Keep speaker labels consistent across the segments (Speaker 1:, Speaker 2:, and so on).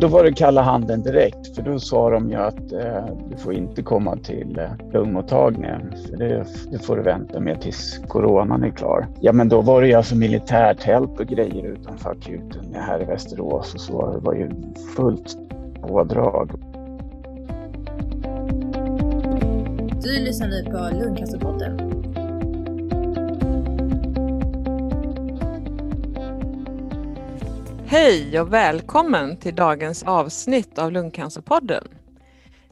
Speaker 1: Då var det kalla handen direkt för då sa de ju att eh, du får inte komma till eh, lungmottagningen. För det, det får du vänta med tills coronan är klar. Ja men då var det ju alltså militärtält och grejer utanför akuten här i Västerås och så. Det var ju fullt pådrag.
Speaker 2: Du lyssnar nu på Lungcancerpodden
Speaker 3: Hej och välkommen till dagens avsnitt av Lungcancerpodden.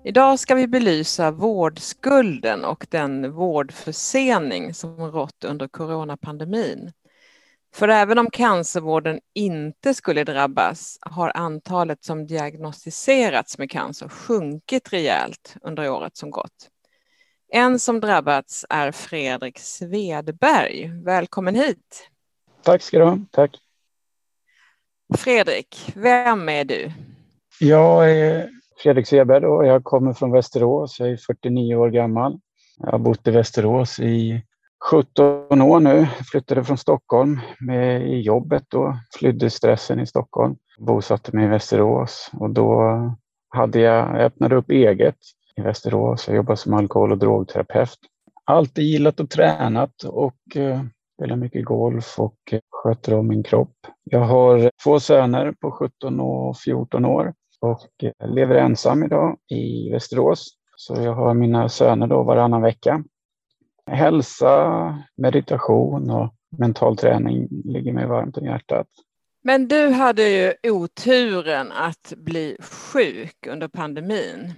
Speaker 3: Idag ska vi belysa vårdskulden och den vårdförsening som rått under coronapandemin. För även om cancervården inte skulle drabbas har antalet som diagnostiserats med cancer sjunkit rejält under året som gått. En som drabbats är Fredrik Svedberg. Välkommen hit!
Speaker 1: Tack ska du ha. Tack.
Speaker 3: Fredrik, vem är du?
Speaker 1: Jag är Fredrik Seberg och jag kommer från Västerås. Jag är 49 år gammal. Jag har bott i Västerås i 17 år nu. Jag flyttade från Stockholm med i jobbet då, flydde stressen i Stockholm. Bosatte mig i Västerås och då hade jag öppnade upp eget i Västerås. Jag jobbar som alkohol och drogterapeut. Alltid gillat och tränat och eh, spelar mycket golf och eh, sköter om min kropp. Jag har två söner på 17 och 14 år och eh, lever ensam idag i Västerås. Så jag har mina söner då varannan vecka. Hälsa, meditation och mental träning ligger mig varmt om hjärtat.
Speaker 3: Men du hade ju oturen att bli sjuk under pandemin.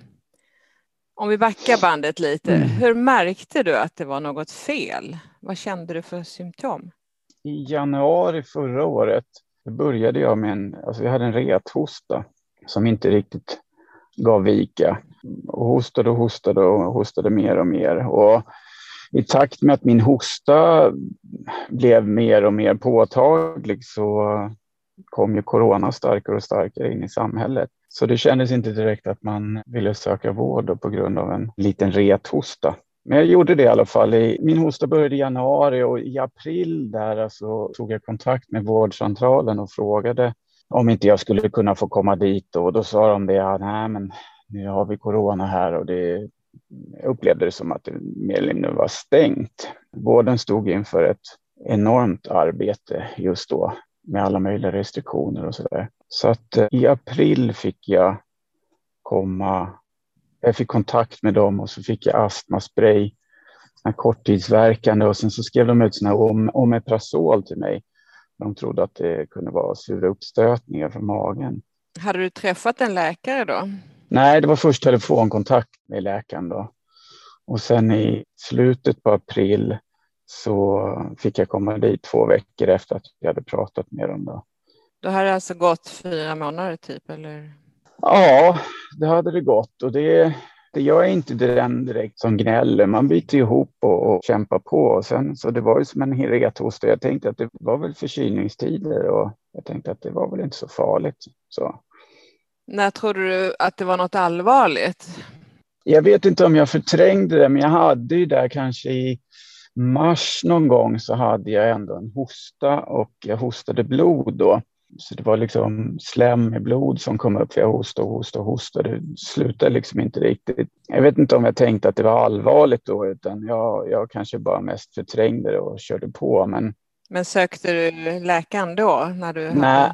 Speaker 3: Om vi backar bandet lite, mm. hur märkte du att det var något fel? Vad kände du för symptom?
Speaker 1: I januari förra året började jag med en, alltså jag hade en rethosta som inte riktigt gav vika. Och hostade och hostade och hostade mer och mer. Och i takt med att min hosta blev mer och mer påtaglig så kom ju corona starkare och starkare in i samhället. Så det kändes inte direkt att man ville söka vård på grund av en liten rethosta. Men jag gjorde det i alla fall. Min hosta började i januari och i april där alltså, tog jag kontakt med vårdcentralen och frågade om inte jag skulle kunna få komma dit och då sa de det, ja, nej men nu har vi corona här och det jag upplevde det som att det mer eller mindre var stängt. Vården stod inför ett enormt arbete just då med alla möjliga restriktioner och så där. Så att eh, i april fick jag komma jag fick kontakt med dem och så fick jag astmaspray, korttidsverkande och sen så skrev de ut såna om, omeprazol till mig. De trodde att det kunde vara sura uppstötningar från magen.
Speaker 3: Hade du träffat en läkare då?
Speaker 1: Nej, det var först telefonkontakt med läkaren då. Och sen i slutet på april så fick jag komma dit två veckor efter att jag hade pratat med dem. Då,
Speaker 3: då hade det alltså gått fyra månader typ? Eller?
Speaker 1: Ja, det hade det gått och det, det jag är inte den direkt som gnäller. Man biter ihop och, och kämpar på. Och sen, så det var ju som en rethosta. Jag tänkte att det var väl förkylningstider och jag tänkte att det var väl inte så farligt. Så.
Speaker 3: När trodde du att det var något allvarligt?
Speaker 1: Jag vet inte om jag förträngde det, men jag hade ju där kanske i mars någon gång så hade jag ändå en hosta och jag hostade blod då. Så det var liksom slem i blod som kom upp. Jag hostade och hostade och hostade. Det slutade liksom inte riktigt. Jag vet inte om jag tänkte att det var allvarligt då, utan jag, jag kanske bara mest förträngde det och körde på. Men,
Speaker 3: men sökte du läkaren då? När du
Speaker 1: Nej,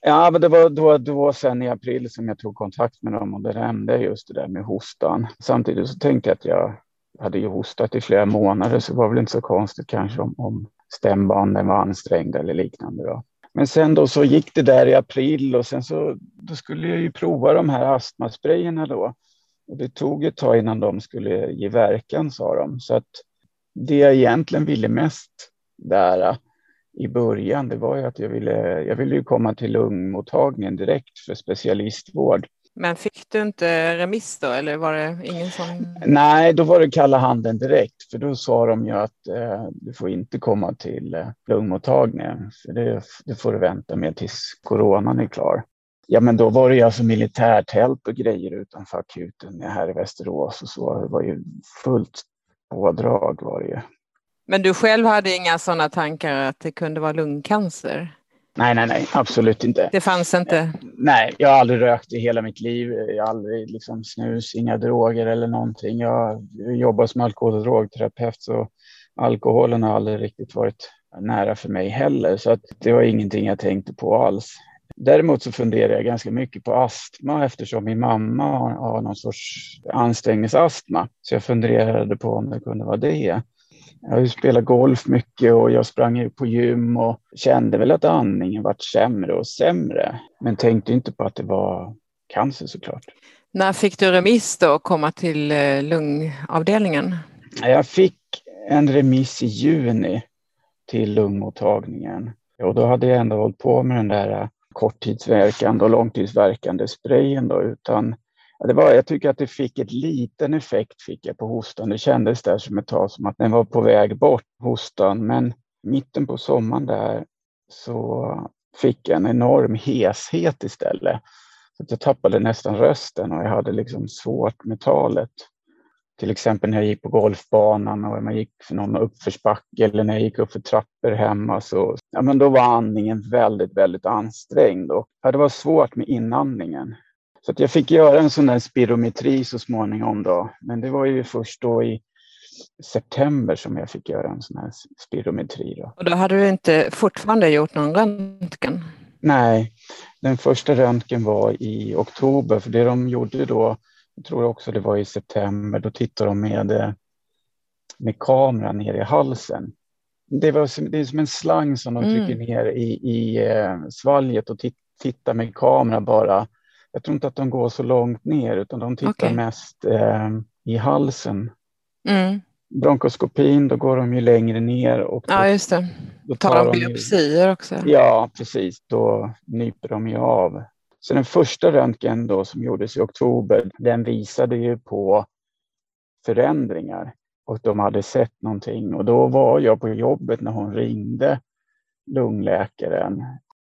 Speaker 1: ja, men det var då, då sen i april som jag tog kontakt med dem och det nämnde just det där med hostan. Samtidigt så tänkte jag att jag hade ju hostat i flera månader så det var väl inte så konstigt kanske om, om stämbanden var ansträngda eller liknande. Då. Men sen då så gick det där i april och sen så då skulle jag ju prova de här astmasprayerna då. Och det tog ett tag innan de skulle ge verkan sa de. Så att det jag egentligen ville mest där eh, i början, det var ju att jag ville, jag ville ju komma till lungmottagningen direkt för specialistvård.
Speaker 3: Men fick du inte remiss då eller var det ingen som?
Speaker 1: Nej, då var det kalla handen direkt för då sa de ju att eh, du får inte komma till eh, lungmottagningen. För det, det, får du vänta med tills coronan är klar. Ja, men då var det ju alltså militärtält och grejer utanför akuten här i Västerås och så. Det var ju fullt pådrag var det ju.
Speaker 3: Men du själv hade inga sådana tankar att det kunde vara lungcancer?
Speaker 1: Nej, nej, nej, absolut inte.
Speaker 3: Det fanns inte?
Speaker 1: Nej, jag har aldrig rökt i hela mitt liv. Jag har aldrig liksom snus, inga droger eller någonting. Jag jobbar som alkohol och drogterapeut så alkoholen har aldrig riktigt varit nära för mig heller. Så att det var ingenting jag tänkte på alls. Däremot så funderar jag ganska mycket på astma eftersom min mamma har, har någon sorts ansträngningsastma. Så jag funderade på om det kunde vara det. Jag har ju spelat golf mycket och jag sprang på gym och kände väl att andningen vart sämre och sämre. Men tänkte inte på att det var cancer såklart.
Speaker 3: När fick du remiss då att komma till eh, lungavdelningen?
Speaker 1: Jag fick en remiss i juni till lungmottagningen. Och då hade jag ändå hållit på med den där korttidsverkande och långtidsverkande sprayen då, utan det var, jag tycker att det fick ett liten effekt fick jag på hostan. Det kändes där som ett tag som att den var på väg bort, hostan. Men mitten på sommaren där så fick jag en enorm heshet istället. Så jag tappade nästan rösten och jag hade liksom svårt med talet. Till exempel när jag gick på golfbanan och man gick för någon uppförsbacke eller när jag gick upp för trappor hemma så ja, men då var andningen väldigt, väldigt ansträngd och ja, det var svårt med inandningen. Så jag fick göra en sån där spirometri så småningom då, men det var ju först då i september som jag fick göra en sån här spirometri. Då.
Speaker 3: Och då hade du inte fortfarande gjort någon röntgen?
Speaker 1: Nej, den första röntgen var i oktober, för det de gjorde då jag tror också det var i september, då tittade de med, med kameran ner i halsen. Det, var som, det är som en slang som de mm. trycker ner i, i eh, svalget och tittar med kamera bara. Jag tror inte att de går så långt ner utan de tittar okay. mest eh, i halsen. Mm. Bronkoskopin, då går de ju längre ner. Och
Speaker 3: då, ja, just det. Då tar, tar de biopsier också.
Speaker 1: Ja, precis. Då nyper de ju av så den första röntgen då som gjordes i oktober, den visade ju på förändringar och de hade sett någonting. Och då var jag på jobbet när hon ringde lungläkaren.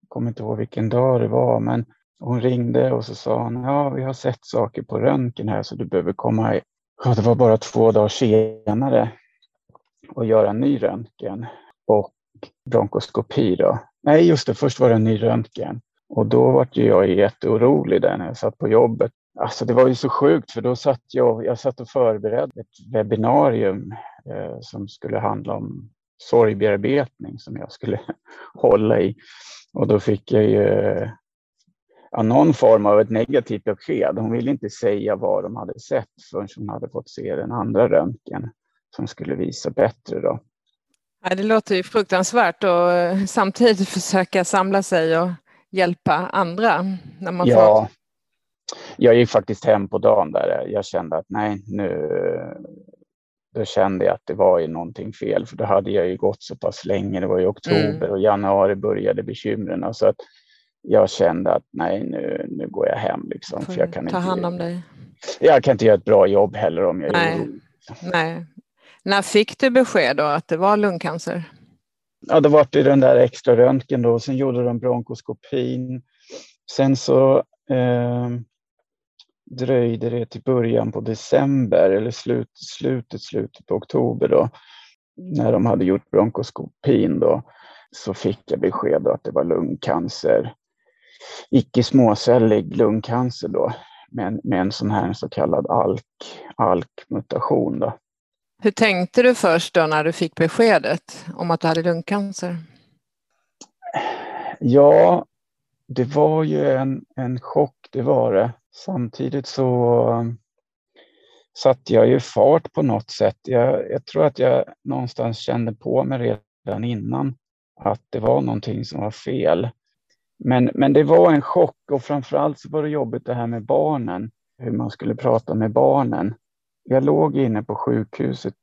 Speaker 1: Jag kommer inte ihåg vilken dag det var, men hon ringde och så sa hon, ja, vi har sett saker på röntgen här så du behöver komma. Ja, det var bara två dagar senare och göra en ny röntgen och bronkoskopi då. Nej, just det, först var det en ny röntgen och då var jag jätteorolig där när jag satt på jobbet. Alltså det var ju så sjukt för då satt jag, jag satt och förberedde ett webbinarium eh, som skulle handla om sorgbearbetning som jag skulle hålla i. Och då fick jag ju eh, ja, någon form av ett negativt besked. Hon ville inte säga vad de hade sett förrän hon hade fått se den andra röntgen som skulle visa bättre. Då.
Speaker 3: Ja, det låter ju fruktansvärt och eh, samtidigt försöka samla sig och hjälpa andra? När man
Speaker 1: ja, får... jag gick faktiskt hem på dagen där jag kände att nej, nu då kände jag att det var ju någonting fel, för då hade jag ju gått så pass länge. Det var i oktober mm. och januari började bekymren. Så att jag kände att nej, nu, nu går jag hem. Liksom,
Speaker 3: för jag kan ta inte, hand om dig.
Speaker 1: Jag kan inte göra ett bra jobb heller om jag nej. är
Speaker 3: Nej. När fick du besked då att det var lungcancer?
Speaker 1: ja, det var i den där extra röntgen då. Sen gjorde de bronkoskopin. Sen så eh, dröjde det till början på december eller slut, slutet, slutet på oktober då. När de hade gjort bronkoskopin då så fick jag besked att det var lungcancer. Icke småcellig lungcancer då med, med en sån här så kallad ALK, ALK-mutation. Då.
Speaker 3: Hur tänkte du först då när du fick beskedet om att du hade lungcancer?
Speaker 1: Ja, det var ju en, en chock, det var det. Samtidigt så satte jag ju fart på något sätt. Jag, jag tror att jag någonstans kände på mig redan innan att det var någonting som var fel. Men, men det var en chock och framförallt så var det jobbigt det här med barnen, hur man skulle prata med barnen jag låg inne på sjukhuset,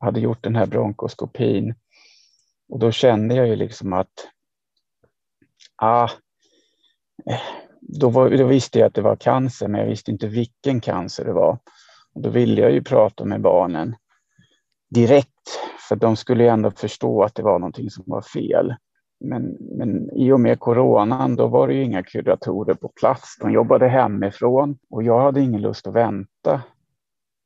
Speaker 1: hade gjort den här bronkoskopin och då kände jag ju liksom att ah, eh, då, var, då visste jag att det var cancer, men jag visste inte vilken cancer det var. Och då ville jag ju prata med barnen direkt, för de skulle ju ändå förstå att det var någonting som var fel. Men, men i och med coronan, då var det ju inga kuratorer på plats. De jobbade hemifrån och jag hade ingen lust att vänta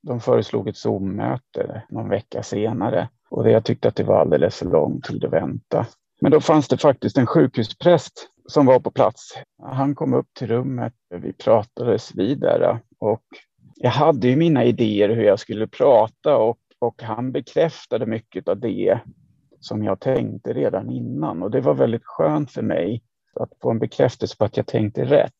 Speaker 1: de föreslog ett Zoom-möte någon vecka senare och jag tyckte att det var alldeles för lång tid att vänta. Men då fanns det faktiskt en sjukhuspräst som var på plats. Han kom upp till rummet, vi pratades vidare och jag hade ju mina idéer hur jag skulle prata och, och han bekräftade mycket av det som jag tänkte redan innan och det var väldigt skönt för mig att få en bekräftelse på att jag tänkte rätt.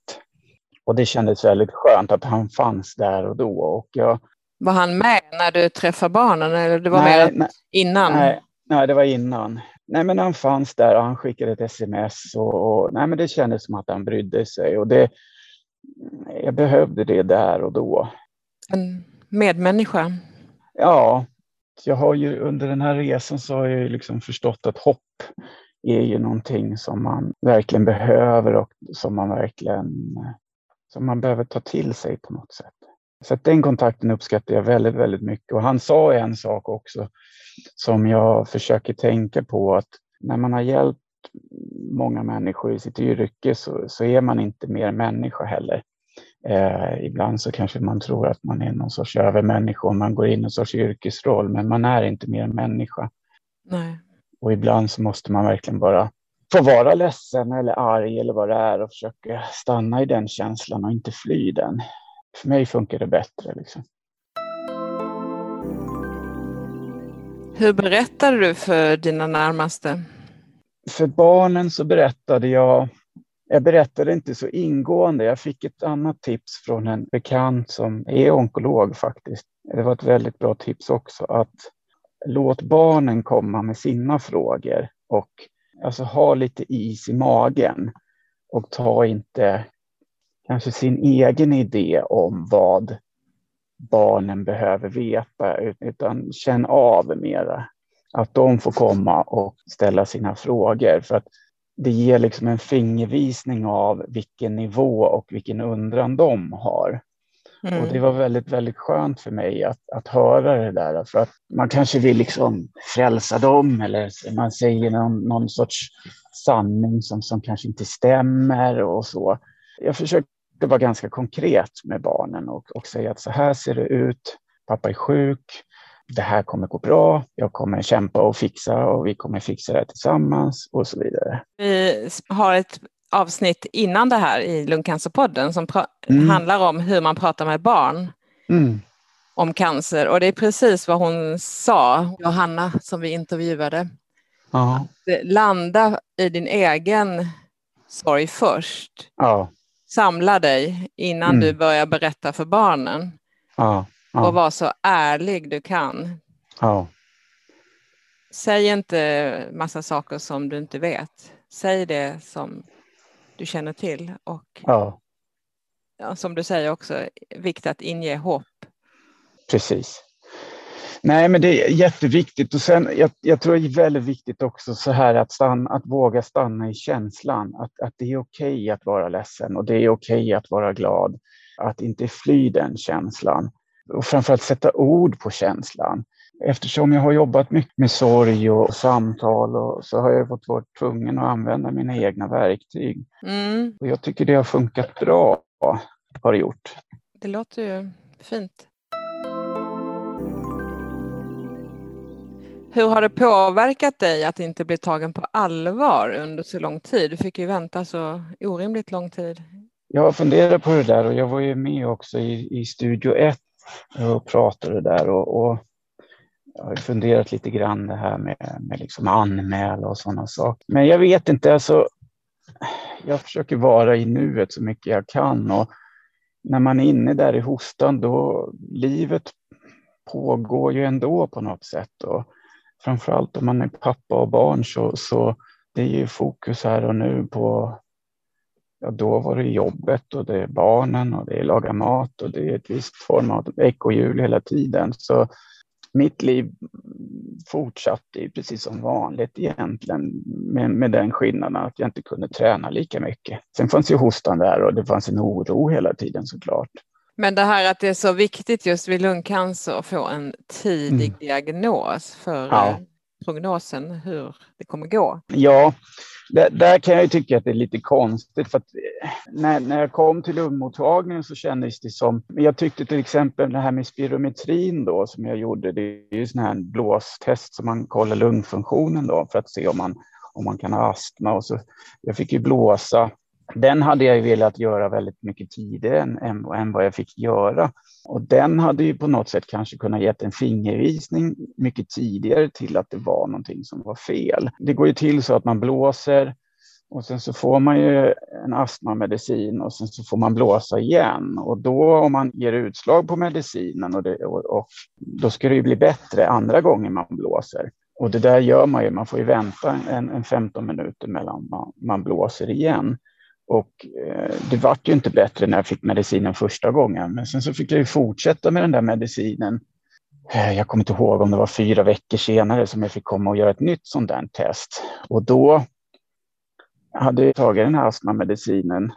Speaker 1: Och det kändes väldigt skönt att han fanns där och då. Och jag...
Speaker 3: Var han med när du träffade barnen eller det var nej, med innan?
Speaker 1: Nej, nej, det var innan. Nej, men han fanns där och han skickade ett sms och, och, nej, men det kändes som att han brydde sig och det, jag behövde det där och då.
Speaker 3: En medmänniska?
Speaker 1: Ja, jag har ju under den här resan så har jag ju liksom förstått att hopp är ju någonting som man verkligen behöver och som man verkligen som man behöver ta till sig på något sätt. Så att den kontakten uppskattar jag väldigt, väldigt mycket. Och han sa en sak också som jag försöker tänka på att när man har hjälpt många människor i sitt yrke så, så är man inte mer människa heller. Eh, ibland så kanske man tror att man är någon sorts övermänniska och man går in i en sorts yrkesroll, men man är inte mer människa.
Speaker 3: Nej.
Speaker 1: Och ibland så måste man verkligen bara få vara ledsen eller arg eller vad det är och försöka stanna i den känslan och inte fly den. För mig funkar det bättre. Liksom.
Speaker 3: Hur berättade du för dina närmaste?
Speaker 1: För barnen så berättade jag jag berättade inte så ingående. Jag fick ett annat tips från en bekant som är onkolog faktiskt. Det var ett väldigt bra tips också att låt barnen komma med sina frågor och alltså ha lite is i magen och ta inte kanske sin egen idé om vad barnen behöver veta utan känn av mera. Att de får komma och ställa sina frågor för att det ger liksom en fingervisning av vilken nivå och vilken undran de har. Mm. Och det var väldigt, väldigt skönt för mig att, att höra det där. För att man kanske vill liksom frälsa dem eller man säger någon, någon sorts sanning som, som kanske inte stämmer och så. Jag försökte vara ganska konkret med barnen och, och säga att så här ser det ut. Pappa är sjuk. Det här kommer gå bra. Jag kommer kämpa och fixa och vi kommer fixa det tillsammans och så vidare.
Speaker 3: Vi har ett avsnitt innan det här i Lungcancerpodden som mm. handlar om hur man pratar med barn mm. om cancer. Och det är precis vad hon sa, Johanna som vi intervjuade.
Speaker 1: Ja.
Speaker 3: Landa i din egen sorg först.
Speaker 1: Ja.
Speaker 3: Samla dig innan mm. du börjar berätta för barnen.
Speaker 1: Ja.
Speaker 3: Och var så ärlig du kan. Säg inte massa saker som du inte vet. Säg det som du känner till och
Speaker 1: ja.
Speaker 3: Ja, som du säger också, viktigt att inge hopp.
Speaker 1: Precis. Nej, men det är jätteviktigt och sen jag, jag tror det är väldigt viktigt också så här att, stanna, att våga stanna i känslan. Att, att det är okej okay att vara ledsen och det är okej okay att vara glad. Att inte fly den känslan och framförallt sätta ord på känslan. Eftersom jag har jobbat mycket med sorg och samtal och så har jag fått vara tvungen att använda mina egna verktyg.
Speaker 3: Mm.
Speaker 1: Och jag tycker det har funkat bra, har det gjort.
Speaker 3: Det låter ju fint. Hur har det påverkat dig att inte bli tagen på allvar under så lång tid? Du fick ju vänta så orimligt lång tid.
Speaker 1: Jag har funderat på det där och jag var ju med också i, i Studio 1 och pratade där och, och jag har funderat lite grann det här med, med liksom anmäla och sådana saker. Men jag vet inte, alltså, jag försöker vara i nuet så mycket jag kan och när man är inne där i hostan då livet pågår ju ändå på något sätt och framförallt om man är pappa och barn så, så det är ju fokus här och nu på ja, då var det jobbet och det är barnen och det är laga mat och det är ett visst form av ekorrhjul hela tiden. Så mitt liv fortsatte precis som vanligt egentligen med, med den skillnaden att jag inte kunde träna lika mycket. Sen fanns ju hostan där och det fanns en oro hela tiden såklart.
Speaker 3: Men det här att det är så viktigt just vid lungcancer att få en tidig mm. diagnos för ja. Eh, prognosen hur det kommer gå.
Speaker 1: Ja, där, där, kan jag ju tycka att det är lite konstigt för att eh, när, när jag kom till lungmottagningen så kändes det som, jag tyckte till exempel det här med spirometrin då som jag gjorde, det är ju sån här blåstest som man kollar lungfunktionen då för att se om man om man kan ha astma. Och så, jag fick ju blåsa. Den hade jag ju velat göra väldigt mycket tidigare än, än, än vad jag fick göra. Och den hade ju på något sätt kanske kunnat gett en fingervisning mycket tidigare till att det var någonting som var fel. Det går ju till så att man blåser och sen så får man ju en astmamedicin och sen så får man blåsa igen. Och då om man ger utslag på medicinen och, det, och, och då ska det ju bli bättre andra gången man blåser. Och det där gör man ju, man får ju vänta en, en 15 minuter mellan man, man blåser igen. Och eh, det vart ju inte bättre när jag fick medicinen första gången. Men sen så fick jag ju fortsätta med den där medicinen. Eh, jag kommer inte ihåg om det var fyra veckor senare som jag fick komma och göra ett nytt sånt där test. Och då hade jag tagit den här astmamedicinen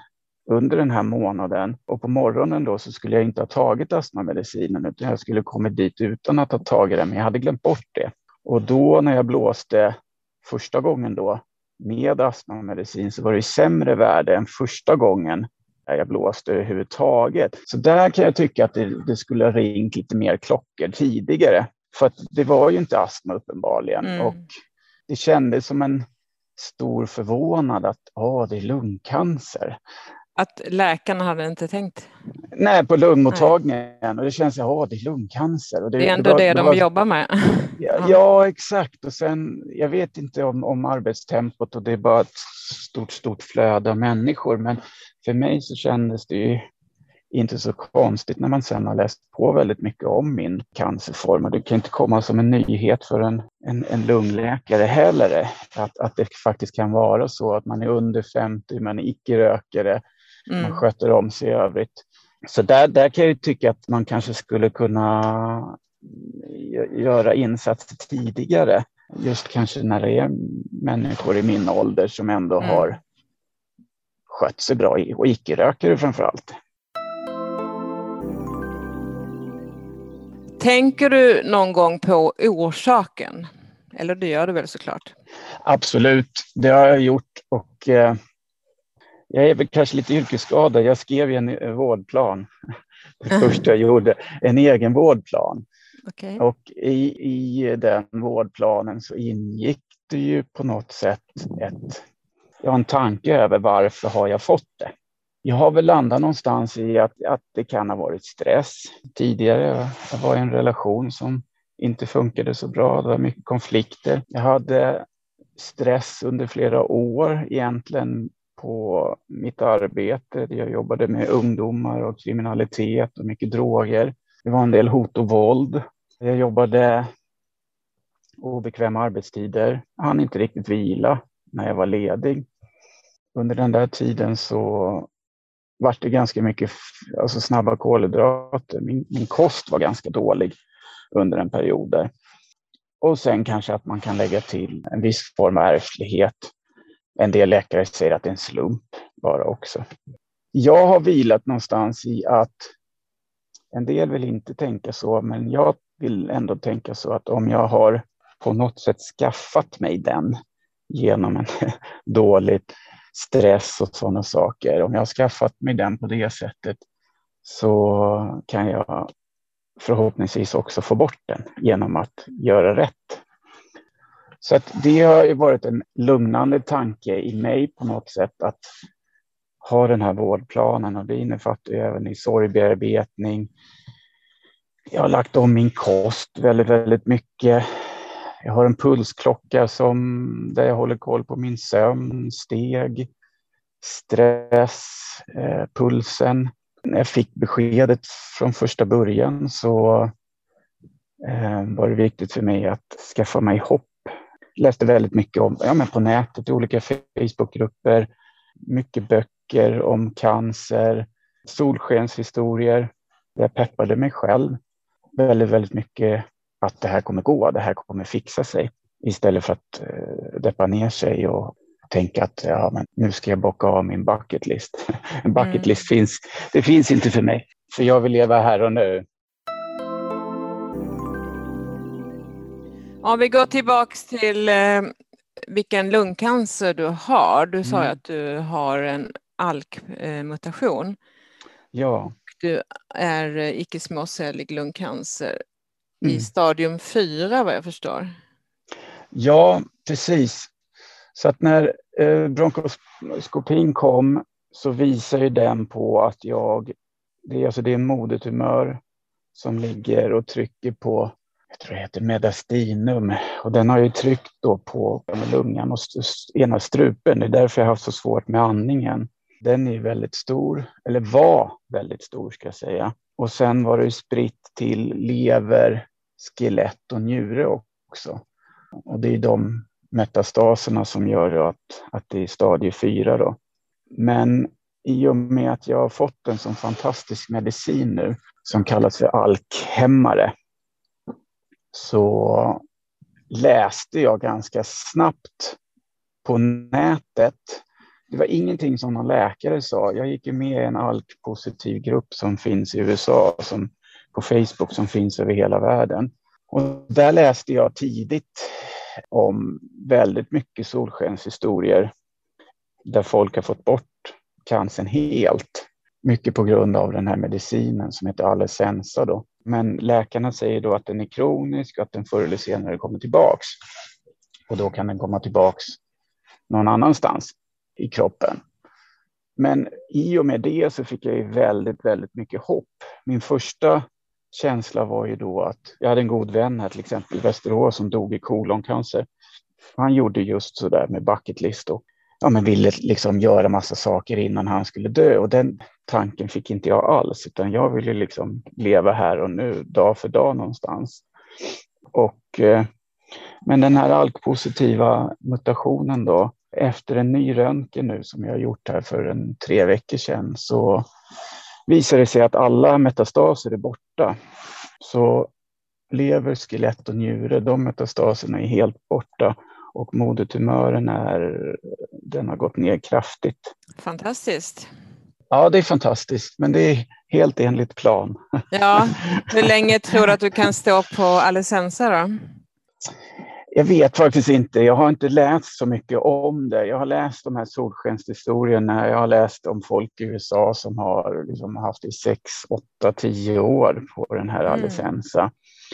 Speaker 1: under den här månaden och på morgonen då så skulle jag inte ha tagit astmamedicinen utan jag skulle kommit dit utan att ha tagit den, men jag hade glömt bort det. Och då när jag blåste första gången då med astmamedicin så var det sämre värde än första gången jag blåste överhuvudtaget. Så där kan jag tycka att det, det skulle ha ringt lite mer klockor tidigare. För det var ju inte astma uppenbarligen. Mm. Och det kändes som en stor förvånad att oh, det är lungcancer.
Speaker 3: Att läkarna hade inte tänkt?
Speaker 1: Nej, på lungmottagningen. Nej. Och det känns, ja, oh, det är lungcancer. Och
Speaker 3: det, det är ändå det, var, det de var, jobbar med.
Speaker 1: Ja, ja, exakt. Och sen, jag vet inte om, om arbetstempot och det är bara ett stort, stort flöde av människor. Men för mig så kändes det ju inte så konstigt när man sen har läst på väldigt mycket om min cancerform. Och det kan inte komma som en nyhet för en, en, en lungläkare heller, att, att det faktiskt kan vara så att man är under 50, man är icke-rökare, mm. man sköter om sig i övrigt. Så där, där kan jag tycka att man kanske skulle kunna göra insatser tidigare. Just kanske när det är människor i min ålder som ändå mm. har skött sig bra och icke-rökare framför allt.
Speaker 3: Tänker du någon gång på orsaken? Eller det gör du väl såklart?
Speaker 1: Absolut, det har jag gjort och eh, jag är väl kanske lite yrkesskadad. Jag skrev en eh, vårdplan, det första jag gjorde, en egen vårdplan. Okay. Och i, i den vårdplanen så ingick det ju på något sätt ett, ja, en tanke över varför har jag fått det? jag har väl landat någonstans i att, att det kan ha varit stress tidigare. Jag var i en relation som inte funkade så bra. Det var mycket konflikter. Jag hade stress under flera år egentligen på mitt arbete. Jag jobbade med ungdomar och kriminalitet och mycket droger. Det var en del hot och våld. Jag jobbade obekväma arbetstider. Jag hann inte riktigt vila när jag var ledig. Under den där tiden så vart det ganska mycket alltså snabba kolhydrater. Min, min kost var ganska dålig under en period där. Och sen kanske att man kan lägga till en viss form av ärftlighet. En del läkare säger att det är en slump bara också. Jag har vilat någonstans i att en del vill inte tänka så, men jag vill ändå tänka så att om jag har på något sätt skaffat mig den genom en dålig stress och sådana saker. Om jag har skaffat mig den på det sättet så kan jag förhoppningsvis också få bort den genom att göra rätt. Så att det har varit en lugnande tanke i mig på något sätt att ha den här vårdplanen och det innefattar även i sorgbearbetning. Jag har lagt om min kost väldigt, väldigt mycket. Jag har en pulsklocka som, där jag håller koll på min sömn, steg, stress, eh, pulsen. När jag fick beskedet från första början så eh, var det viktigt för mig att skaffa mig hopp. Läste väldigt mycket om, ja, men på nätet, olika Facebookgrupper, mycket böcker om cancer, solskenshistorier. Jag peppade mig själv väldigt, väldigt mycket att det här kommer gå, det här kommer fixa sig. Istället för att eh, deppa ner sig och tänka att ja, men nu ska jag bocka av min bucket list. En bucket list mm. finns, det finns inte för mig, för jag vill leva här och nu.
Speaker 3: Om vi går tillbaks till eh, vilken lungcancer du har. Du sa mm. att du har en ALK-mutation.
Speaker 1: Ja.
Speaker 3: Du är eh, icke småcellig lungcancer mm. i stadium 4 vad jag förstår.
Speaker 1: Ja, precis. Så att när eh, bronkoskopin kom så visar den på att jag, det är, alltså det är modertumör som ligger och trycker på, jag tror det heter medastinum, och den har ju tryckt då på lungan och ena strupen. Det är därför jag har haft så svårt med andningen. Den är väldigt stor, eller var väldigt stor ska jag säga. Och sen var det spritt till lever, skelett och njure också. Och det är de metastaserna som gör att, att det är stadie 4 då. Men i och med att jag har fått en sån fantastisk medicin nu som kallas för alkhämmare så läste jag ganska snabbt på nätet. Det var ingenting som någon läkare sa. Jag gick med i en alkpositiv grupp som finns i USA som, på Facebook som finns över hela världen. Och där läste jag tidigt om väldigt mycket solskenshistorier där folk har fått bort cancern helt. Mycket på grund av den här medicinen som heter Alecensa. Då. Men läkarna säger då att den är kronisk och att den förr eller senare kommer tillbaks. Och då kan den komma tillbaks någon annanstans i kroppen. Men i och med det så fick jag ju väldigt, väldigt mycket hopp. Min första känsla var ju då att jag hade en god vän här till exempel i Västerås som dog i koloncancer. Han gjorde just så där med bucket list och ja, men ville liksom göra massa saker innan han skulle dö och den tanken fick inte jag alls utan jag ville liksom leva här och nu dag för dag någonstans. Och, eh, men den här alkpositiva mutationen då efter en ny röntgen nu som jag har gjort här för en tre veckor sedan så visar det sig att alla metastaser är borta. Så lever, skelett och njure, de metastaserna är helt borta och modertumören är, den har gått ner kraftigt.
Speaker 3: Fantastiskt.
Speaker 1: Ja, det är fantastiskt, men det är helt enligt plan.
Speaker 3: Ja, hur länge tror du att du kan stå på Alecensa då?
Speaker 1: Jag vet faktiskt inte. Jag har inte läst så mycket om det. Jag har läst de här solskenshistorierna. Jag har läst om folk i USA som har liksom haft i sex, åtta, tio år på den här mm.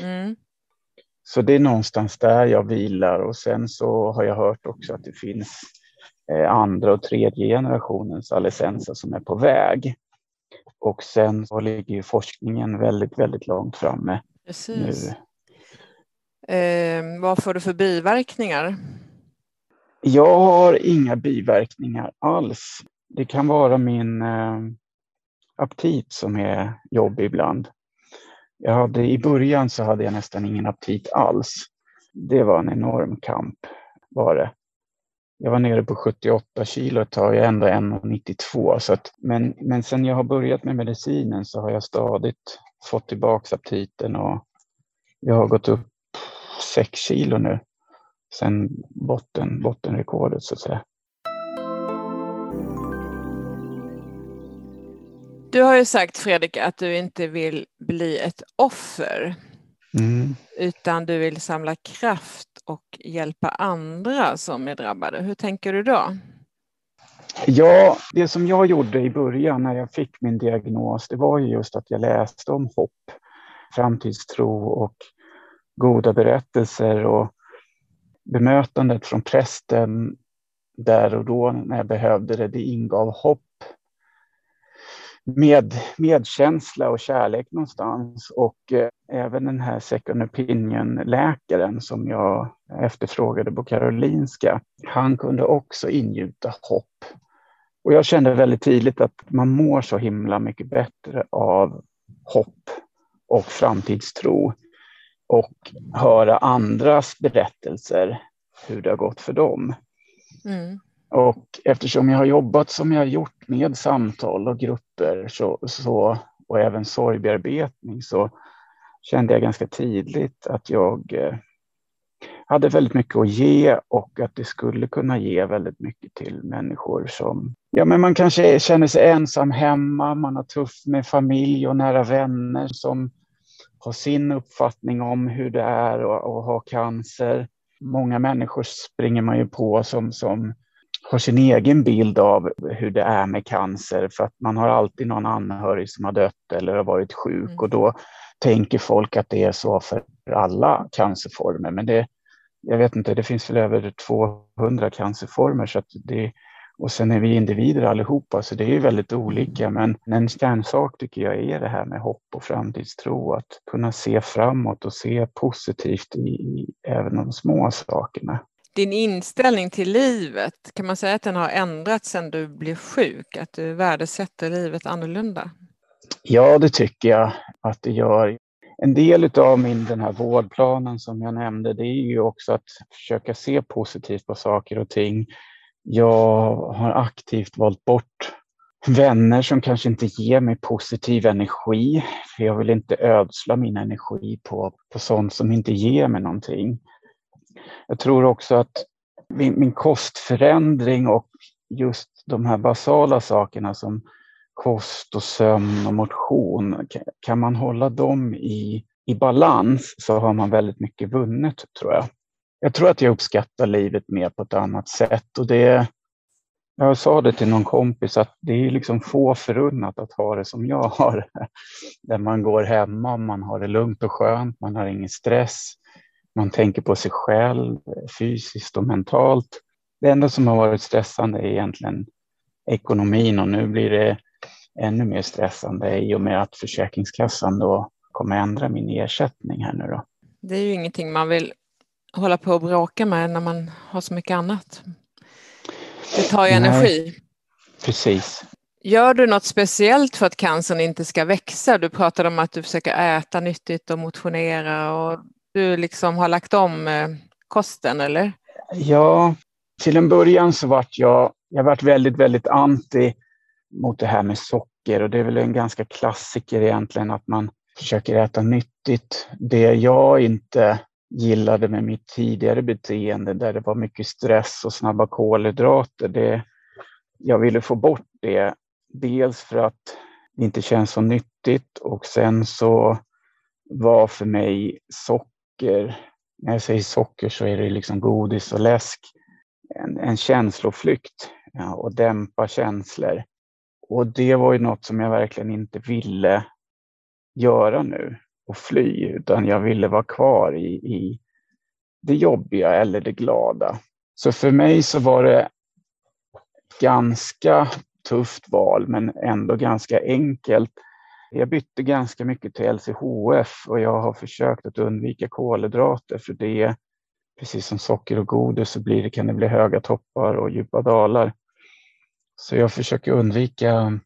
Speaker 1: Mm. Så det är någonstans där jag vilar och sen så har jag hört också att det finns eh, andra och tredje generationens Alecensa som är på väg. Och sen så ligger forskningen väldigt, väldigt långt framme Precis. nu.
Speaker 3: Eh, vad får du för biverkningar?
Speaker 1: Jag har inga biverkningar alls. Det kan vara min eh, aptit som är jobbig ibland. Jag hade, I början så hade jag nästan ingen aptit alls. Det var en enorm kamp var det. Jag var nere på 78 kilo ett tag, jag är ändå 1,92. Så att, men, men sen jag har börjat med medicinen så har jag stadigt fått tillbaka aptiten och jag har gått upp 6 kilo nu sen botten, bottenrekordet så att säga.
Speaker 3: Du har ju sagt Fredrik att du inte vill bli ett offer. Mm. Utan du vill samla kraft och hjälpa andra som är drabbade. Hur tänker du då?
Speaker 1: Ja, det som jag gjorde i början när jag fick min diagnos, det var ju just att jag läste om hopp, framtidstro och goda berättelser och bemötandet från prästen där och då när jag behövde det, det ingav hopp med, medkänsla och kärlek någonstans. Och eh, även den här second opinion-läkaren som jag efterfrågade på Karolinska, han kunde också ingjuta hopp. Och jag kände väldigt tydligt att man mår så himla mycket bättre av hopp och framtidstro och höra andras berättelser, hur det har gått för dem. Mm. Och eftersom jag har jobbat som jag har gjort med samtal och grupper så, så, och även sorgbearbetning så kände jag ganska tidigt att jag eh, hade väldigt mycket att ge och att det skulle kunna ge väldigt mycket till människor som, ja men man kanske känner sig ensam hemma, man har tufft med familj och nära vänner som har sin uppfattning om hur det är att ha cancer. Många människor springer man ju på som, som har sin egen bild av hur det är med cancer för att man har alltid någon anhörig som har dött eller har varit sjuk mm. och då tänker folk att det är så för alla cancerformer. Men det, jag vet inte, det finns väl över 200 cancerformer så att det, och sen är vi individer allihopa så det är väldigt olika men en kärnsak tycker jag är det här med hopp och framtidstro, att kunna se framåt och se positivt i, i även de små sakerna.
Speaker 3: Din inställning till livet, kan man säga att den har ändrats sedan du blev sjuk? Att du värdesätter livet annorlunda?
Speaker 1: Ja, det tycker jag att det gör. En del av min, den här vårdplanen som jag nämnde, det är ju också att försöka se positivt på saker och ting. Jag har aktivt valt bort vänner som kanske inte ger mig positiv energi. För jag vill inte ödsla min energi på, på sånt som inte ger mig någonting. Jag tror också att min, min kostförändring och just de här basala sakerna som kost och sömn och motion, kan man hålla dem i, i balans så har man väldigt mycket vunnet tror jag. Jag tror att jag uppskattar livet mer på ett annat sätt och det jag sa det till någon kompis att det är liksom få förunnat att ha det som jag har. Där man går hemma, man har det lugnt och skönt, man har ingen stress, man tänker på sig själv fysiskt och mentalt. Det enda som har varit stressande är egentligen ekonomin och nu blir det ännu mer stressande i och med att Försäkringskassan då kommer ändra min ersättning här nu då.
Speaker 3: Det är ju ingenting man vill hålla på och bråka med när man har så mycket annat. Det tar ju Nej, energi.
Speaker 1: Precis.
Speaker 3: Gör du något speciellt för att cancern inte ska växa? Du pratade om att du försöker äta nyttigt och motionera och du liksom har lagt om eh, kosten, eller?
Speaker 1: Ja, till en början så vart jag, jag vart väldigt, väldigt anti mot det här med socker och det är väl en ganska klassiker egentligen att man försöker äta nyttigt. Det jag inte gillade med mitt tidigare beteende där det var mycket stress och snabba kolhydrater, det, jag ville få bort det. Dels för att det inte känns så nyttigt och sen så var för mig socker, när jag säger socker så är det liksom godis och läsk, en, en känsloflykt ja, och dämpa känslor. Och det var ju något som jag verkligen inte ville göra nu och fly, utan jag ville vara kvar i, i det jobbiga eller det glada. Så för mig så var det ganska tufft val, men ändå ganska enkelt. Jag bytte ganska mycket till LCHF och jag har försökt att undvika kolhydrater för det, precis som socker och godis, så blir det, kan det bli höga toppar och djupa dalar. Så jag försöker undvika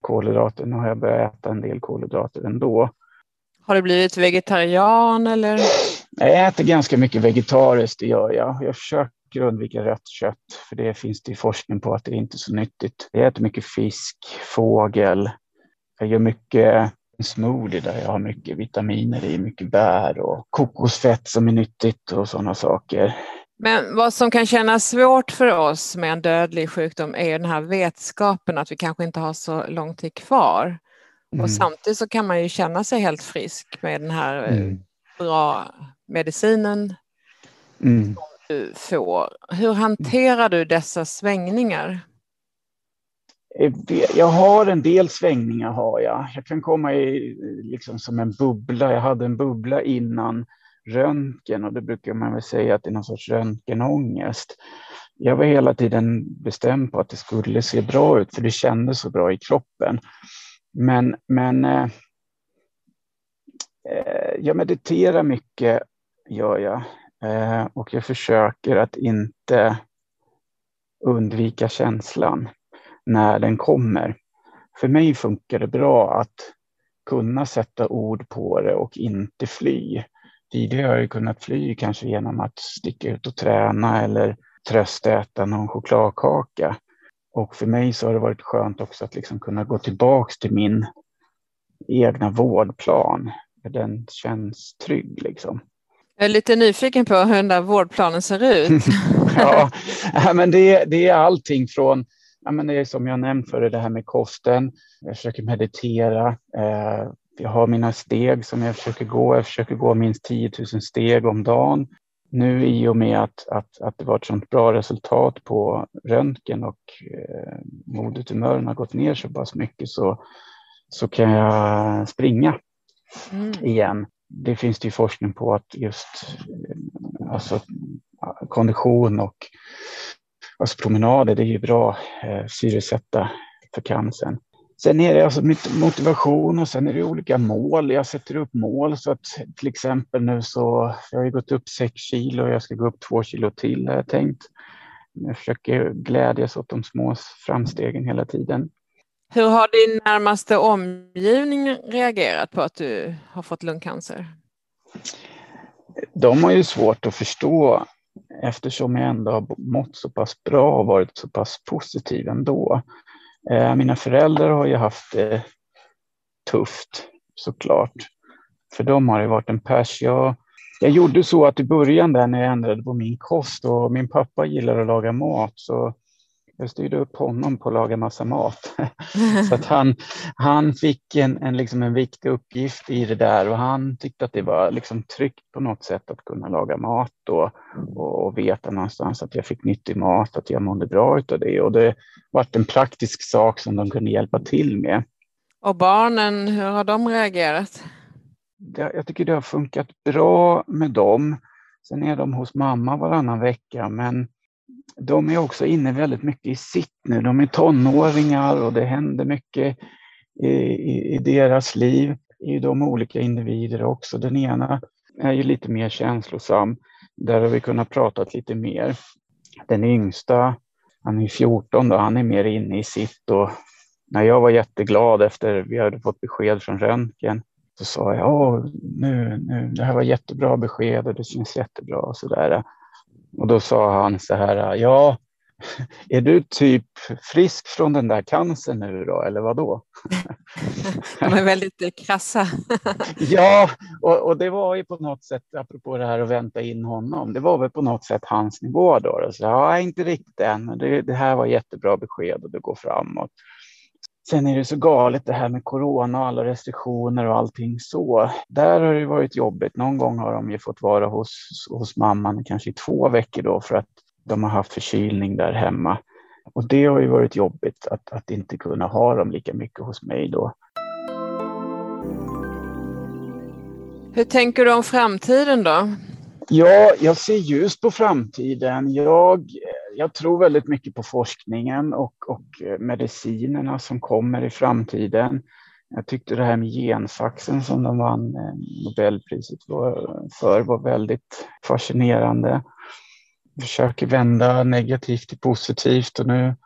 Speaker 1: kolhydrater. Nu har jag börjat äta en del kolhydrater ändå.
Speaker 3: Har du blivit vegetarian eller?
Speaker 1: Jag äter ganska mycket vegetariskt, det gör jag. Jag försöker undvika rött kött, för det finns det forskning på att det inte är så nyttigt. Jag äter mycket fisk, fågel. Jag gör mycket smoothie där jag har mycket vitaminer i, mycket bär och kokosfett som är nyttigt och sådana saker.
Speaker 3: Men vad som kan kännas svårt för oss med en dödlig sjukdom är den här vetskapen att vi kanske inte har så lång tid kvar. Mm. Och samtidigt så kan man ju känna sig helt frisk med den här eh, mm. bra medicinen mm. som du får. Hur hanterar du dessa svängningar?
Speaker 1: Eh, jag har en del svängningar har jag. Jag kan komma i liksom som en bubbla. Jag hade en bubbla innan röntgen och det brukar man väl säga att det är någon sorts röntgenångest. Jag var hela tiden bestämd på att det skulle se bra ut för det kändes så bra i kroppen. Men, men eh, eh jag mediterar mycket, gör jag. Eh, och jag försöker att inte undvika känslan när den kommer. För mig funkar det bra att kunna sätta ord på det och inte fly. Tidigare har jag kunnat fly kanske genom att sticka ut och träna eller tröstäta någon chokladkaka. Och för mig så har det varit skönt också att liksom kunna gå tillbaks till min egna vårdplan. Den känns trygg liksom.
Speaker 3: Jag är lite nyfiken på hur den där vårdplanen ser ut.
Speaker 1: ja, men det, det är allting från, ja, men det är som jag nämnt för det här med kosten. Jag försöker meditera. Eh, jag har mina steg som jag försöker gå. Jag försöker gå minst 10 000 steg om dagen. Nu i och med att, att, att det var ett sådant bra resultat på röntgen och eh, modetumören har gått ner så pass mycket så, så kan jag springa mm. igen. Det finns det ju forskning på att just alltså, kondition och alltså promenader, det är ju bra eh, syresätta för cancern. Sen är det alltså motivation och sen är det olika mål. Jag sätter upp mål så att till exempel nu så, jag har ju gått upp 6 kilo och jag ska gå upp 2 kilo till har jag tänkt. Jag försöker glädjas åt de små framstegen hela tiden.
Speaker 3: Hur har din närmaste omgivning reagerat på att du har fått lungcancer?
Speaker 1: De har ju svårt att förstå eftersom jag ändå har mått så pass bra och varit så pass positiv ändå. Eh, mina föräldrar har ju haft det tufft såklart. För dem har det varit en pers. Jag, jag gjorde så att i början där när jag ändrade på min kost och min pappa gillar att laga mat så jag styrde upp honom på att laga massa mat. så att han, han fick en, en, liksom en viktig uppgift i det där och han tyckte att det var liksom tryggt på något sätt att kunna laga mat och, och, och veta någonstans att jag fick nyttig mat, att jag mådde bra av det. Och det var en praktisk sak som de kunde hjälpa till med.
Speaker 3: Och barnen, hur har de reagerat?
Speaker 1: Jag tycker det har funkat bra med dem. Sen är de hos mamma varannan vecka, men de är också inne väldigt mycket i sitt nu. De är tonåringar och det händer mycket i, i, i deras liv. I de olika individer också. Den ena är ju lite mer känslosam. Där har vi kunnat prata lite mer. Den yngsta, han är 14 då, han är mer inne i sitt. Och när jag var jätteglad efter vi hade fått besked från röntgen så sa jag, nu, nu, det här var jättebra besked och det känns jättebra och sådär. Och då sa han så här, ja, är du typ frisk från den där cancern nu då, eller vad då?
Speaker 3: De är väldigt krassa.
Speaker 1: ja, och, och, det var ju på något sätt, apropå det här att vänta in honom, det var väl på något sätt hans nivå då. Så, ja, inte riktigt än, det, det här var jättebra besked och det går framåt. Sen är det så galet det här med corona och alla restriktioner och allting så. Där har det varit jobbigt. Någon gång har de ju fått vara hos, hos mamman kanske i två veckor då för att de har haft förkylning där hemma. Och det har ju varit jobbigt att, att inte kunna ha dem lika mycket hos mig då.
Speaker 3: Hur tänker du om framtiden då?
Speaker 1: Ja, jag ser ljus på framtiden. Jag jag tror väldigt mycket på forskningen och, och eh, medicinerna som kommer i framtiden. Jag tyckte det här med gensaxen som de vann eh, Nobelpriset för var väldigt fascinerande. Försöker vända negativt till positivt och nu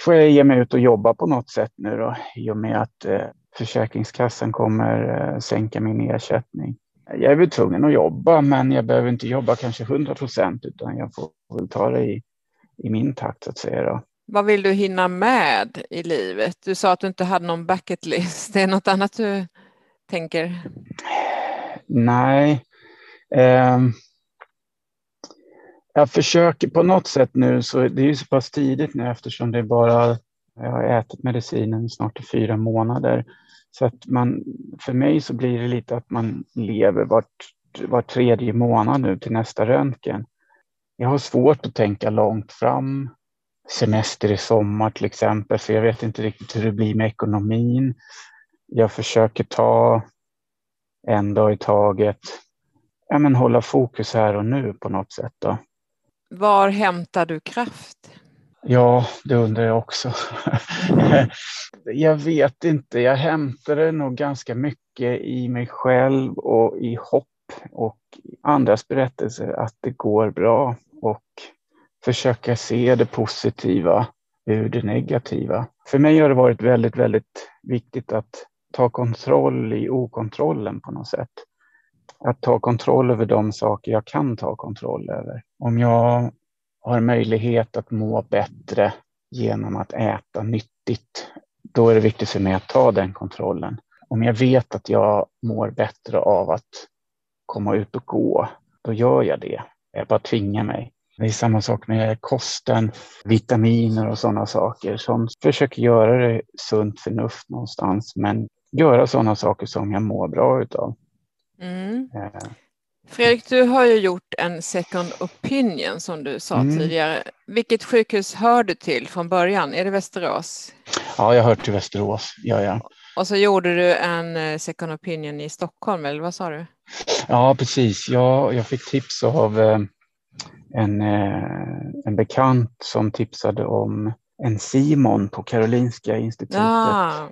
Speaker 1: får jag ge mig ut och jobba på något sätt nu då i och med att eh, Försäkringskassan kommer sänka min ersättning jag är väl tvungen att jobba, men jag behöver inte jobba kanske 100 procent, utan jag får väl ta det i, i min takt så att säga. Då.
Speaker 3: Vad vill du hinna med i livet? Du sa att du inte hade någon bucket list. Det är något annat du tänker?
Speaker 1: Nej. Eh, jag försöker på något sätt nu, så det är ju så pass tidigt nu eftersom det är bara, jag har ätit medicinen snart i fyra månader. Så att man, för mig så blir det lite att man lever vart, var tredje månad nu till nästa röntgen. Jag har svårt att tänka långt fram. Semester i sommar till exempel, för jag vet inte riktigt hur det blir med ekonomin. Jag försöker ta en dag i taget. Ja, men hålla fokus här och nu på något sätt. Då.
Speaker 3: Var hämtar du kraft?
Speaker 1: Ja, det undrar jag också. jag vet inte. Jag hämtar det nog ganska mycket i mig själv och i hopp och andras berättelser att det går bra och försöka se det positiva ur det negativa. För mig har det varit väldigt, väldigt viktigt att ta kontroll i okontrollen på något sätt. Att ta kontroll över de saker jag kan ta kontroll över. Om jag har möjlighet att må bättre genom att äta nyttigt, då är det viktigt för mig att ta den kontrollen. Om jag vet att jag mår bättre av att komma ut och gå, då gör jag det. Jag bara tvingar mig. Det är samma sak med kosten, vitaminer och sådana saker. Som försöker göra det sunt förnuft någonstans, men göra sådana saker som jag mår bra utav. Mm.
Speaker 3: Fredrik, du har ju gjort en second opinion som du sa mm. tidigare. Vilket sjukhus hör du till från början? Är det Västerås?
Speaker 1: Ja, jag hör till Västerås. Ja, ja.
Speaker 3: Och så gjorde du en eh, second opinion i Stockholm, eller vad sa du?
Speaker 1: Ja, precis. Jag, jag fick tips av eh, en, eh, en bekant som tipsade om en Simon på Karolinska institutet.
Speaker 3: Ja,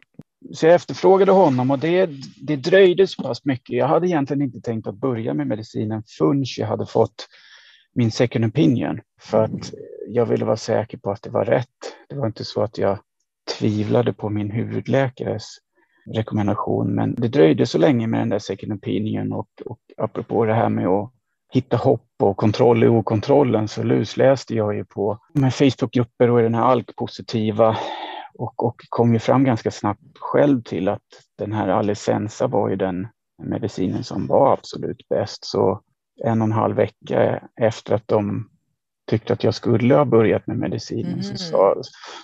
Speaker 1: så jag efterfrågade honom och det, det dröjde så pass mycket. Jag hade egentligen inte tänkt att börja med medicinen förrän jag hade fått min second opinion. För att jag ville vara säker på att det var rätt. Det var inte så att jag tvivlade på min huvudläkares rekommendation. Men det dröjde så länge med den där second opinion och, och apropå det här med att hitta hopp och kontroll i okontrollen så lusläste jag ju på Facebookgrupper och i den här ALK-positiva och, och kom ju fram ganska snabbt själv till att den här Alecensa var ju den medicinen som var absolut bäst. Så en och en halv vecka efter att de tyckte att jag skulle ha börjat med medicinen
Speaker 3: Mhm.
Speaker 1: så, sa,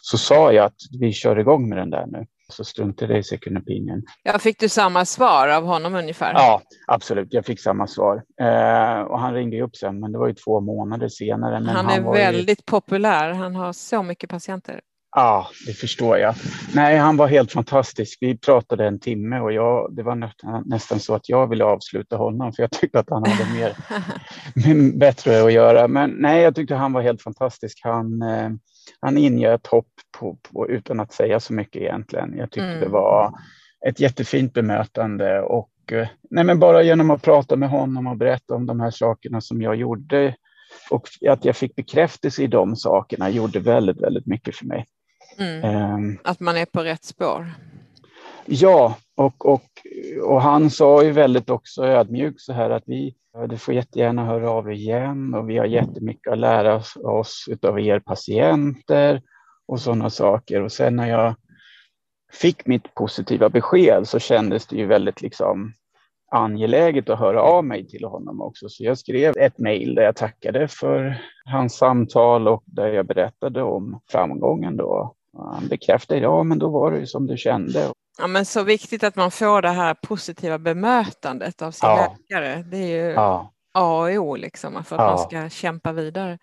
Speaker 1: så sa jag att vi kör igång med den där nu. Så struntade jag i second opinion.
Speaker 3: ja, fick du samma svar av honom ungefär?
Speaker 1: Ja, absolut. Jag fick samma svar. Eh, och han ringde upp sen, men det var ju två månader senare. Men
Speaker 3: han är
Speaker 1: var ju-
Speaker 3: väldigt populär. Han har så mycket patienter.
Speaker 1: Ja, det förstår jag. Nej, han var helt fantastisk. Vi pratade en timme och jag, det var nästan, nästan så att jag ville avsluta honom för jag tyckte att han hade mer, mer bättre att göra. Men nej, jag tyckte han var helt fantastisk. Han, eh, han ingöt hopp på, på, utan att säga så mycket egentligen. Jag tyckte
Speaker 3: Mm.
Speaker 1: det var ett jättefint bemötande och eh, nej, men bara genom att prata med honom och berätta om de här sakerna som jag gjorde och att jag fick bekräftelse i de sakerna gjorde väldigt, väldigt mycket för mig.
Speaker 3: Mm.
Speaker 1: Ehm,
Speaker 3: Att man är på rätt spår.
Speaker 1: Ja, och, och, och han sa ju väldigt också ödmjukt så här att vi, du får jättegärna höra av er igen och vi har jättemycket att lära oss, oss av er patienter och sådana saker. Och sen när jag fick mitt positiva besked så kändes det ju väldigt liksom angeläget att höra av mig till honom också. Så jag skrev ett mejl där jag tackade för hans samtal och där jag berättade om framgången då. Och Han bekräftade, ja men då var det ju som du kände.
Speaker 3: Ja, men så viktigt att man får det här positiva bemötandet av sin
Speaker 1: Ja.
Speaker 3: läkare. Det är ju
Speaker 1: Ja,
Speaker 3: A och O liksom, för att
Speaker 1: Ja.
Speaker 3: man ska kämpa vidare.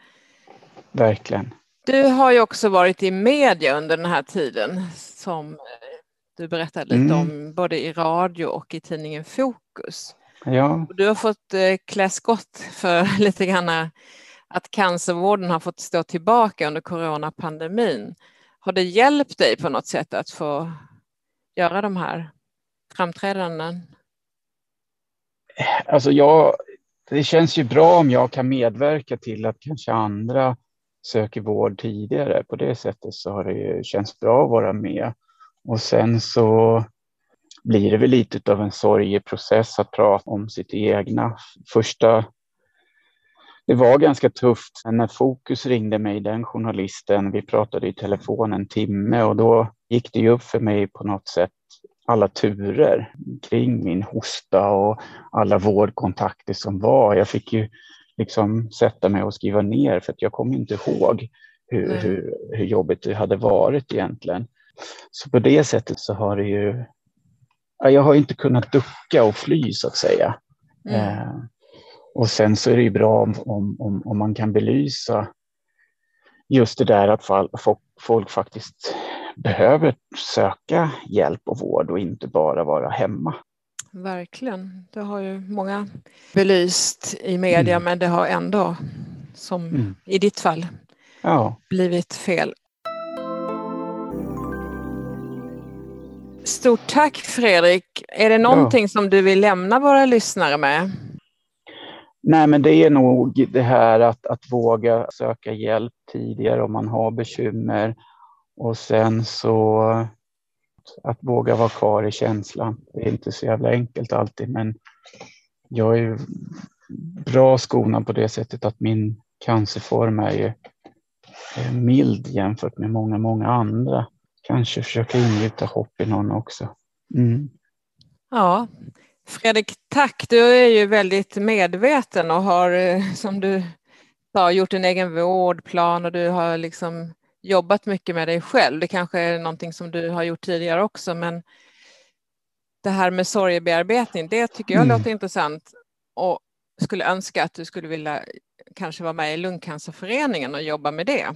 Speaker 1: verkligen.
Speaker 3: Du har ju också varit i media under den här tiden som eh, du berättade lite
Speaker 1: Mm.
Speaker 3: om både i radio och i tidningen Fokus.
Speaker 1: Ja,
Speaker 3: Du har fått eh, klä skott för lite grann att cancervården har fått stå tillbaka under coronapandemin. Har det hjälpt dig på något sätt att få göra de här framträdanden?
Speaker 1: alltså jag, det känns ju bra om jag kan medverka till att kanske andra söker vård tidigare. På det sättet så har det ju känts bra att vara med. Och sen så blir det väl lite av en sorgeprocess att prata om sitt egna. Första, det var ganska tufft när Fokus ringde mig, den journalisten. Vi pratade i telefon en timme och då gick det ju upp för mig på något sätt alla turer kring min hosta och alla vårdkontakter som var. Jag fick ju liksom sätta mig och skriva ner för att jag kom inte ihåg hur, hur, hur jobbigt det hade varit egentligen. Så på det sättet så har det ju... Ja, jag har inte kunnat ducka och fly så att säga.
Speaker 3: Mm.
Speaker 1: Och sen så är det ju bra om, om, om, om man kan belysa just det där att folk, faktiskt behöver söka hjälp och vård och inte bara vara hemma.
Speaker 3: Verkligen. Det har ju många belyst i media
Speaker 1: Mm.
Speaker 3: men det har ändå, som
Speaker 1: Mm.
Speaker 3: i ditt fall,
Speaker 1: Ja,
Speaker 3: blivit fel. Stort tack Fredrik. Är det någonting som du vill lämna våra lyssnare med?
Speaker 1: Nej men det är nog det här att, att våga söka hjälp tidigare om man har bekymmer och sen så att våga vara kvar i känslan. Det är inte så jävla enkelt alltid men jag är bra skonad på det sättet att min cancerform är ju mild jämfört med många, många andra. Kanske försöka ingjuta hopp i någon också. Mm.
Speaker 3: Ja, Fredrik, tack. Du är ju väldigt medveten och har, eh, som du sa, gjort en egen vårdplan och du har liksom jobbat mycket med dig själv. Det kanske är någonting som du har gjort tidigare också, men det här med sorgebearbetning, det tycker jag
Speaker 1: Mm.
Speaker 3: låter intressant och skulle önska att du skulle vilja kanske vara med i Lungcancerföreningen och jobba med det.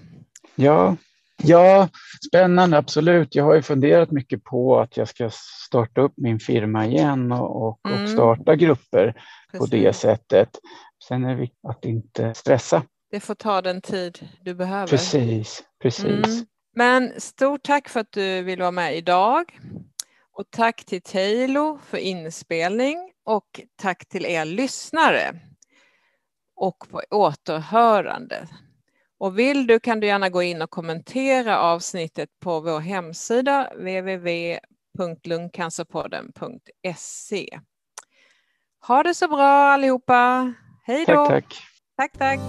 Speaker 1: Ja, ja, spännande, absolut. Jag har ju funderat mycket på att jag ska starta upp min firma igen och, och,
Speaker 3: Mm.
Speaker 1: och starta grupper på det
Speaker 3: Precis.
Speaker 1: sättet. Sen är det viktigt att inte stressa
Speaker 3: Det får ta den tid du behöver.
Speaker 1: Precis, precis. Mm.
Speaker 3: Men stort tack för att du vill vara med idag. Och tack till Taylor för inspelning och tack till er lyssnare. Och på återhörande. Och vill du kan du gärna gå in och kommentera avsnittet på vår hemsida www.lungcancerpodden.se. Ha det så bra allihopa. Hej då!
Speaker 1: Tack, tack.
Speaker 3: Tack, tack.